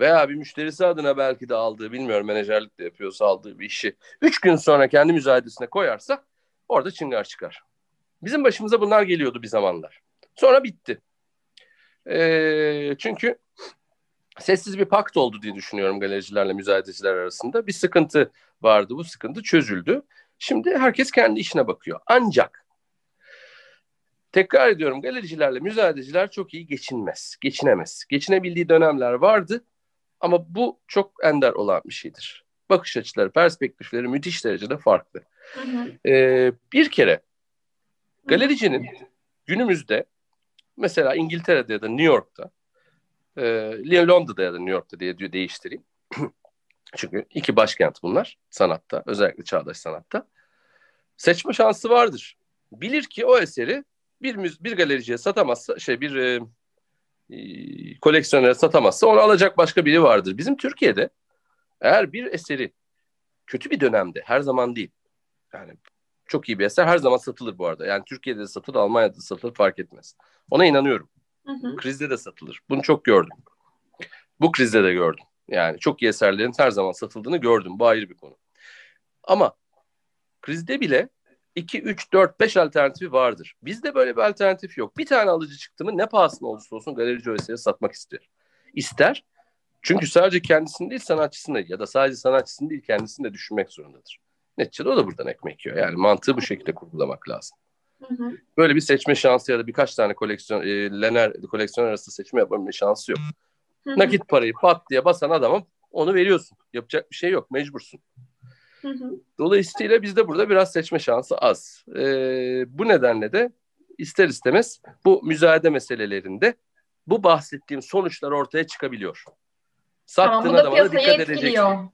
veya bir müşterisi adına belki de aldığı bilmiyorum menajerlik de yapıyorsa aldığı bir işi üç gün sonra kendi müzayedesine koyarsa orada çıngar çıkar. Bizim başımıza bunlar geliyordu bir zamanlar. Sonra bitti. E, çünkü sessiz bir pakt oldu diye düşünüyorum galericilerle müzayedeciler arasında. Bir sıkıntı vardı. Bu sıkıntı çözüldü. Şimdi herkes kendi işine bakıyor. Ancak tekrar ediyorum galericilerle müzayedeciler çok iyi geçinmez. Geçinemez. Geçinebildiği dönemler vardı ama bu çok ender olan bir şeydir. Bakış açıları, perspektifleri müthiş derecede farklı. Hı hı. Ee, bir kere galericinin günümüzde mesela İngiltere'de ya da New York'ta e, Londra'da ya da New York'ta diye değiştireyim. <clears throat> Çünkü iki başkent bunlar sanatta, özellikle çağdaş sanatta. Seçme şansı vardır. Bilir ki o eseri bir bir galericiye satamazsa, şey bir e, e, koleksiyonere satamazsa onu alacak başka biri vardır. Bizim Türkiye'de eğer bir eseri kötü bir dönemde, her zaman değil. Yani çok iyi bir eser her zaman satılır bu arada. Yani Türkiye'de de satılır, Almanya'da da satılır fark etmez. Ona inanıyorum. Hı hı. Krizde de satılır. Bunu çok gördüm. Bu krizde de gördüm. Yani çok iyi eserlerin her zaman satıldığını gördüm. Bu ayrı bir konu. Ama krizde bile 2, 3, 4, 5 alternatifi vardır. Bizde böyle bir alternatif yok. Bir tane alıcı çıktı mı ne pahasına olursa olsun galerici eseri satmak ister. İster. Çünkü sadece kendisini değil sanatçısını ya da sadece sanatçısını değil kendisini de düşünmek zorundadır. Neticede o da buradan ekmek yiyor. Yani mantığı bu şekilde kurgulamak lazım. Hı hı. Böyle bir seçme şansı ya da birkaç tane koleksiyon, e, Lener koleksiyon arası seçme yapma şansı yok. Hı hı. Nakit parayı pat diye basan adamım onu veriyorsun. Yapacak bir şey yok. Mecbursun. Hı hı. Dolayısıyla bizde burada biraz seçme şansı az. Ee, bu nedenle de ister istemez bu müzayede meselelerinde bu bahsettiğim sonuçlar ortaya çıkabiliyor. Sattığın tamam, adama da dikkat etkiliyor. edeceksin.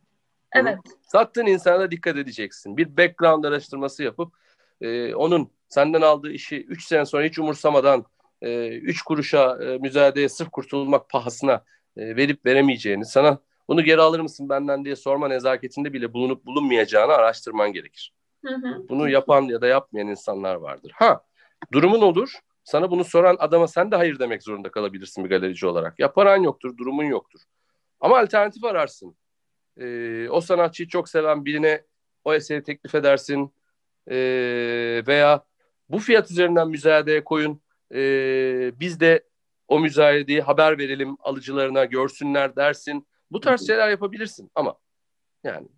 Evet. Sattığın insana da dikkat edeceksin. Bir background araştırması yapıp e, onun senden aldığı işi 3 sene sonra hiç umursamadan 3 e, kuruşa e, müzayedeye sırf kurtulmak pahasına e, verip veremeyeceğini, sana bunu geri alır mısın benden diye sorma nezaketinde bile bulunup bulunmayacağını araştırman gerekir. Hı hı. Bunu yapan ya da yapmayan insanlar vardır. Ha, durumun olur. Sana bunu soran adama sen de hayır demek zorunda kalabilirsin bir galerici olarak. Ya paran yoktur, durumun yoktur. Ama alternatif ararsın. Ee, o sanatçıyı çok seven birine o eseri teklif edersin. Ee, veya bu fiyat üzerinden müzayedeye koyun. Ee, biz de o müzayedeyi haber verelim alıcılarına görsünler dersin. Bu tarz şeyler yapabilirsin ama yani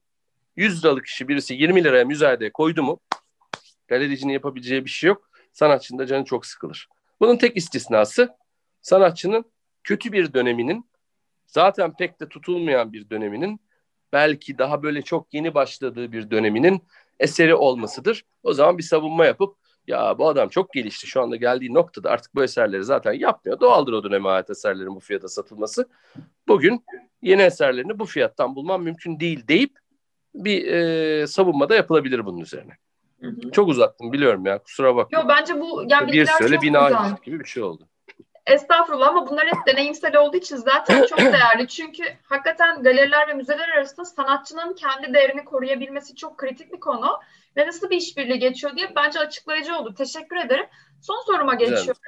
100 liralık kişi birisi 20 liraya müzayede koydu mu galericinin yapabileceği bir şey yok. Sanatçının da canı çok sıkılır. Bunun tek istisnası sanatçının kötü bir döneminin zaten pek de tutulmayan bir döneminin belki daha böyle çok yeni başladığı bir döneminin eseri olmasıdır. O zaman bir savunma yapıp ya bu adam çok gelişti şu anda geldiği noktada artık bu eserleri zaten yapmıyor. Doğaldır o döneme ait eserlerin bu fiyata satılması. Bugün yeni eserlerini bu fiyattan bulmam mümkün değil deyip bir e, savunma da yapılabilir bunun üzerine. Hı hı. Çok uzattım biliyorum ya kusura bakma. Yo bence bu yani bir söyle bina gibi bir şey oldu. Estağfurullah ama bunlar hep deneyimsel olduğu için zaten çok <coughs> değerli. Çünkü hakikaten galeriler ve müzeler arasında sanatçının kendi değerini koruyabilmesi çok kritik bir konu. Ve nasıl bir işbirliği geçiyor diye bence açıklayıcı oldu. Teşekkür ederim. Son soruma geçiyorum.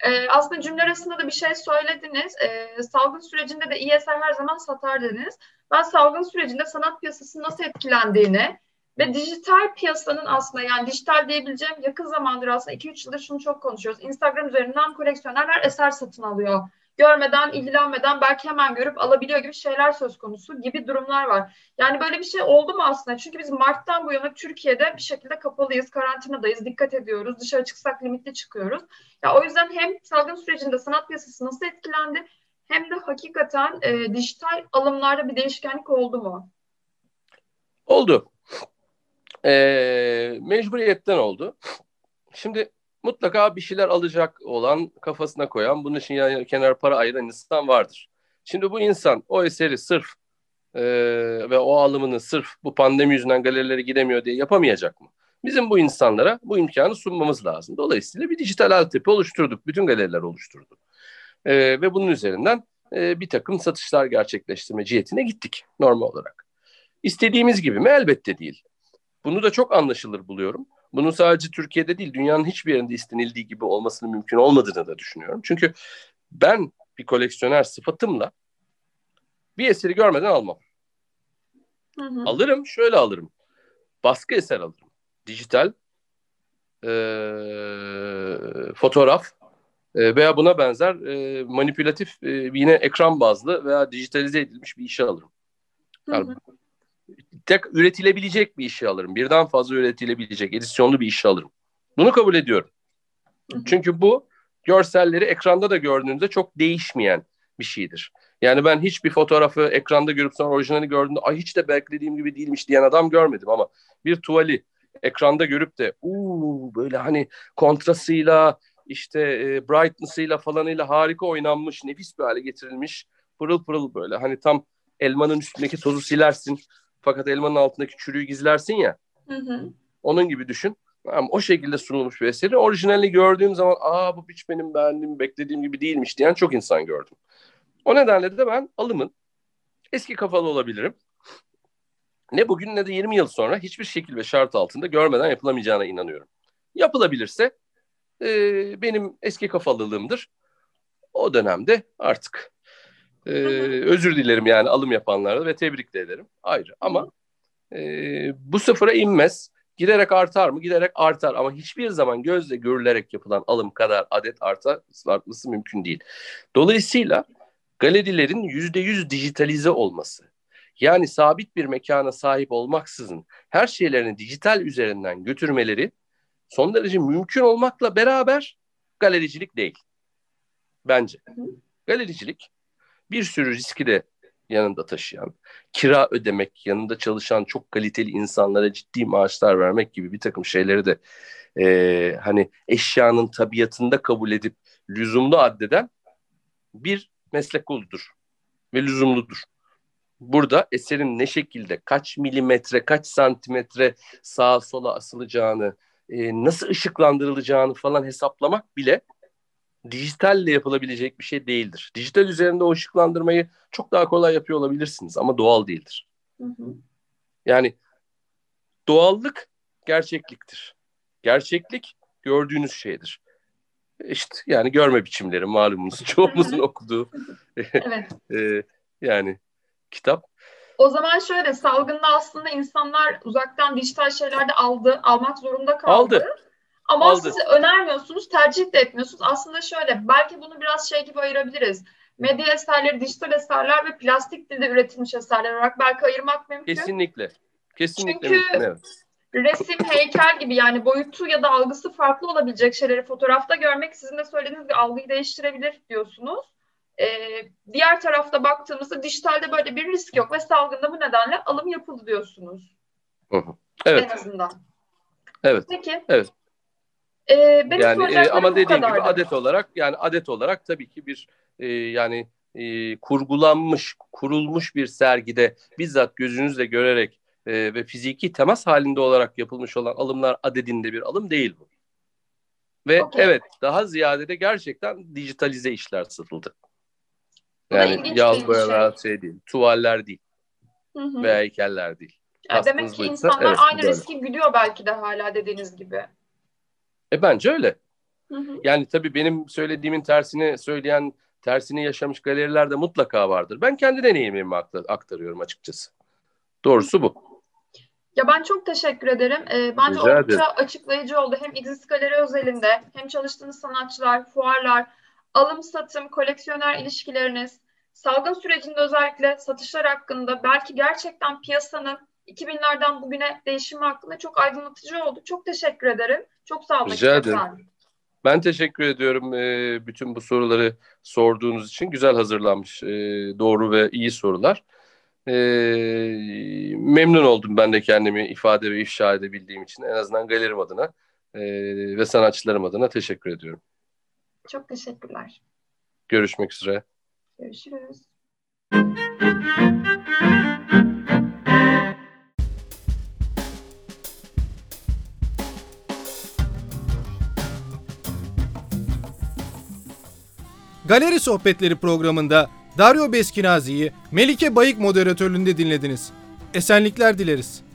Ee, aslında cümle arasında da bir şey söylediniz. Ee, salgın sürecinde de iyi eser her zaman satar dediniz. Ben salgın sürecinde sanat piyasasının nasıl etkilendiğini ve dijital piyasanın aslında yani dijital diyebileceğim yakın zamandır aslında 2-3 yıldır şunu çok konuşuyoruz. Instagram üzerinden koleksiyonerler eser satın alıyor. Görmeden, ilgilenmeden belki hemen görüp alabiliyor gibi şeyler söz konusu gibi durumlar var. Yani böyle bir şey oldu mu aslında? Çünkü biz Mart'tan bu yana Türkiye'de bir şekilde kapalıyız, karantinadayız, dikkat ediyoruz. Dışarı çıksak limitli çıkıyoruz. Ya o yüzden hem salgın sürecinde sanat piyasası nasıl etkilendi hem de hakikaten e, dijital alımlarda bir değişkenlik oldu mu? Oldu e, mecburiyetten oldu. Şimdi mutlaka bir şeyler alacak olan, kafasına koyan, bunun için yani kenar para ayıran insan vardır. Şimdi bu insan o eseri sırf e, ve o alımını sırf bu pandemi yüzünden galerilere gidemiyor diye yapamayacak mı? Bizim bu insanlara bu imkanı sunmamız lazım. Dolayısıyla bir dijital altyapı oluşturduk. Bütün galeriler oluşturdu. E, ve bunun üzerinden e, bir takım satışlar gerçekleştirme cihetine gittik normal olarak. İstediğimiz gibi mi? Elbette değil. Bunu da çok anlaşılır buluyorum. Bunun sadece Türkiye'de değil, dünyanın hiçbir yerinde istenildiği gibi olmasının mümkün olmadığını da düşünüyorum. Çünkü ben bir koleksiyoner sıfatımla bir eseri görmeden almam. Hı hı. Alırım, şöyle alırım. Baskı eser alırım. Dijital e, fotoğraf e, veya buna benzer e, manipülatif e, yine ekran bazlı veya dijitalize edilmiş bir işe alırım. Yani, hı hı tek üretilebilecek bir işi alırım. Birden fazla üretilebilecek, edisyonlu bir işi alırım. Bunu kabul ediyorum. Çünkü bu görselleri ekranda da gördüğünüzde çok değişmeyen bir şeydir. Yani ben hiçbir fotoğrafı ekranda görüp sonra orijinali gördüğümde ay hiç de beklediğim gibi değilmiş diyen adam görmedim ama bir tuvali ekranda görüp de uuu böyle hani kontrasıyla işte e, brightness'ıyla falanıyla harika oynanmış, nefis bir hale getirilmiş, pırıl pırıl böyle hani tam elmanın üstündeki tozu silersin fakat elmanın altındaki çürüğü gizlersin ya. Hı hı. Onun gibi düşün. Ama o şekilde sunulmuş bir eseri orijinalini gördüğüm zaman aa bu hiç benim beğendiğim, beklediğim gibi değilmiş diyen çok insan gördüm. O nedenle de ben alımın eski kafalı olabilirim. Ne bugün ne de 20 yıl sonra hiçbir şekil ve şart altında görmeden yapılamayacağına inanıyorum. Yapılabilirse e, benim eski kafalılığımdır. O dönemde artık ee, özür dilerim yani alım yapanlarda ve tebrik de ederim ayrı. Ama e, bu sıfıra inmez. Giderek artar mı? Giderek artar ama hiçbir zaman gözle görülerek yapılan alım kadar adet artar, artması mümkün değil. Dolayısıyla galerilerin yüzde yüz dijitalize olması, yani sabit bir mekana sahip olmaksızın her şeylerini dijital üzerinden götürmeleri son derece mümkün olmakla beraber galericilik değil. Bence. Galericilik bir sürü riski de yanında taşıyan, kira ödemek, yanında çalışan çok kaliteli insanlara ciddi maaşlar vermek gibi bir takım şeyleri de e, hani eşyanın tabiatında kabul edip lüzumlu addeden bir meslek koludur ve lüzumludur. Burada eserin ne şekilde, kaç milimetre, kaç santimetre sağa sola asılacağını, e, nasıl ışıklandırılacağını falan hesaplamak bile dijitalle yapılabilecek bir şey değildir. Dijital üzerinde o ışıklandırmayı çok daha kolay yapıyor olabilirsiniz ama doğal değildir. Hı hı. Yani doğallık gerçekliktir. Gerçeklik gördüğünüz şeydir. işte yani görme biçimleri malumunuz <laughs> çoğumuzun okuduğu Evet. <laughs> e, yani kitap. O zaman şöyle salgında aslında insanlar uzaktan dijital şeylerde aldı, almak zorunda kaldı. Aldı. Ama Aldı. siz önermiyorsunuz, tercih de etmiyorsunuz. Aslında şöyle, belki bunu biraz şey gibi ayırabiliriz. Medya eserleri, dijital eserler ve plastik dilde üretilmiş eserler olarak belki ayırmak mümkün. Kesinlikle. Kesinlikle Çünkü- mümkün, evet. Resim, heykel gibi yani boyutu ya da algısı farklı olabilecek şeyleri fotoğrafta görmek sizin de söylediğiniz gibi algıyı değiştirebilir diyorsunuz. Ee, diğer tarafta baktığımızda dijitalde böyle bir risk yok ve salgında bu nedenle alım yapıldı diyorsunuz. Hı hı. Evet. En azından. Evet. Peki. Evet. Ee, benim yani e, ama dediğim gibi adet olarak yani adet olarak tabii ki bir e, yani e, kurgulanmış, kurulmuş bir sergide bizzat gözünüzle görerek e, ve fiziki temas halinde olarak yapılmış olan alımlar adedinde bir alım değil bu. Ve Okey. evet daha ziyade de gerçekten dijitalize işler satıldı. Yani yağlı boyalar şey değil, tuvaller değil Hı hı. veya heykeller değil. Yani demek ki insanlar aynı böyle. riski gülüyor belki de hala dediğiniz gibi. E bence öyle. Hı hı. Yani tabii benim söylediğimin tersini söyleyen, tersini yaşamış galeriler de mutlaka vardır. Ben kendi deneyimlerimi aktar- aktarıyorum açıkçası. Doğrusu bu. Ya ben çok teşekkür ederim. Ee, bence Rica oldukça ederim. açıklayıcı oldu. Hem Exist Galeri özelinde hem çalıştığınız sanatçılar, fuarlar, alım satım, koleksiyoner ilişkileriniz, salgın sürecinde özellikle satışlar hakkında belki gerçekten piyasanın 2000'lerden bugüne değişimi hakkında çok aydınlatıcı oldu. Çok teşekkür ederim. Çok sağ olun. Rica ederim. Ben teşekkür ediyorum e, bütün bu soruları sorduğunuz için. Güzel hazırlanmış, e, doğru ve iyi sorular. E, memnun oldum ben de kendimi ifade ve ifşa edebildiğim için. En azından galerim adına e, ve sanatçılarım adına teşekkür ediyorum. Çok teşekkürler. Görüşmek üzere. Görüşürüz. Galeri Sohbetleri programında Dario Beskinazi'yi Melike Bayık moderatörlüğünde dinlediniz. Esenlikler dileriz.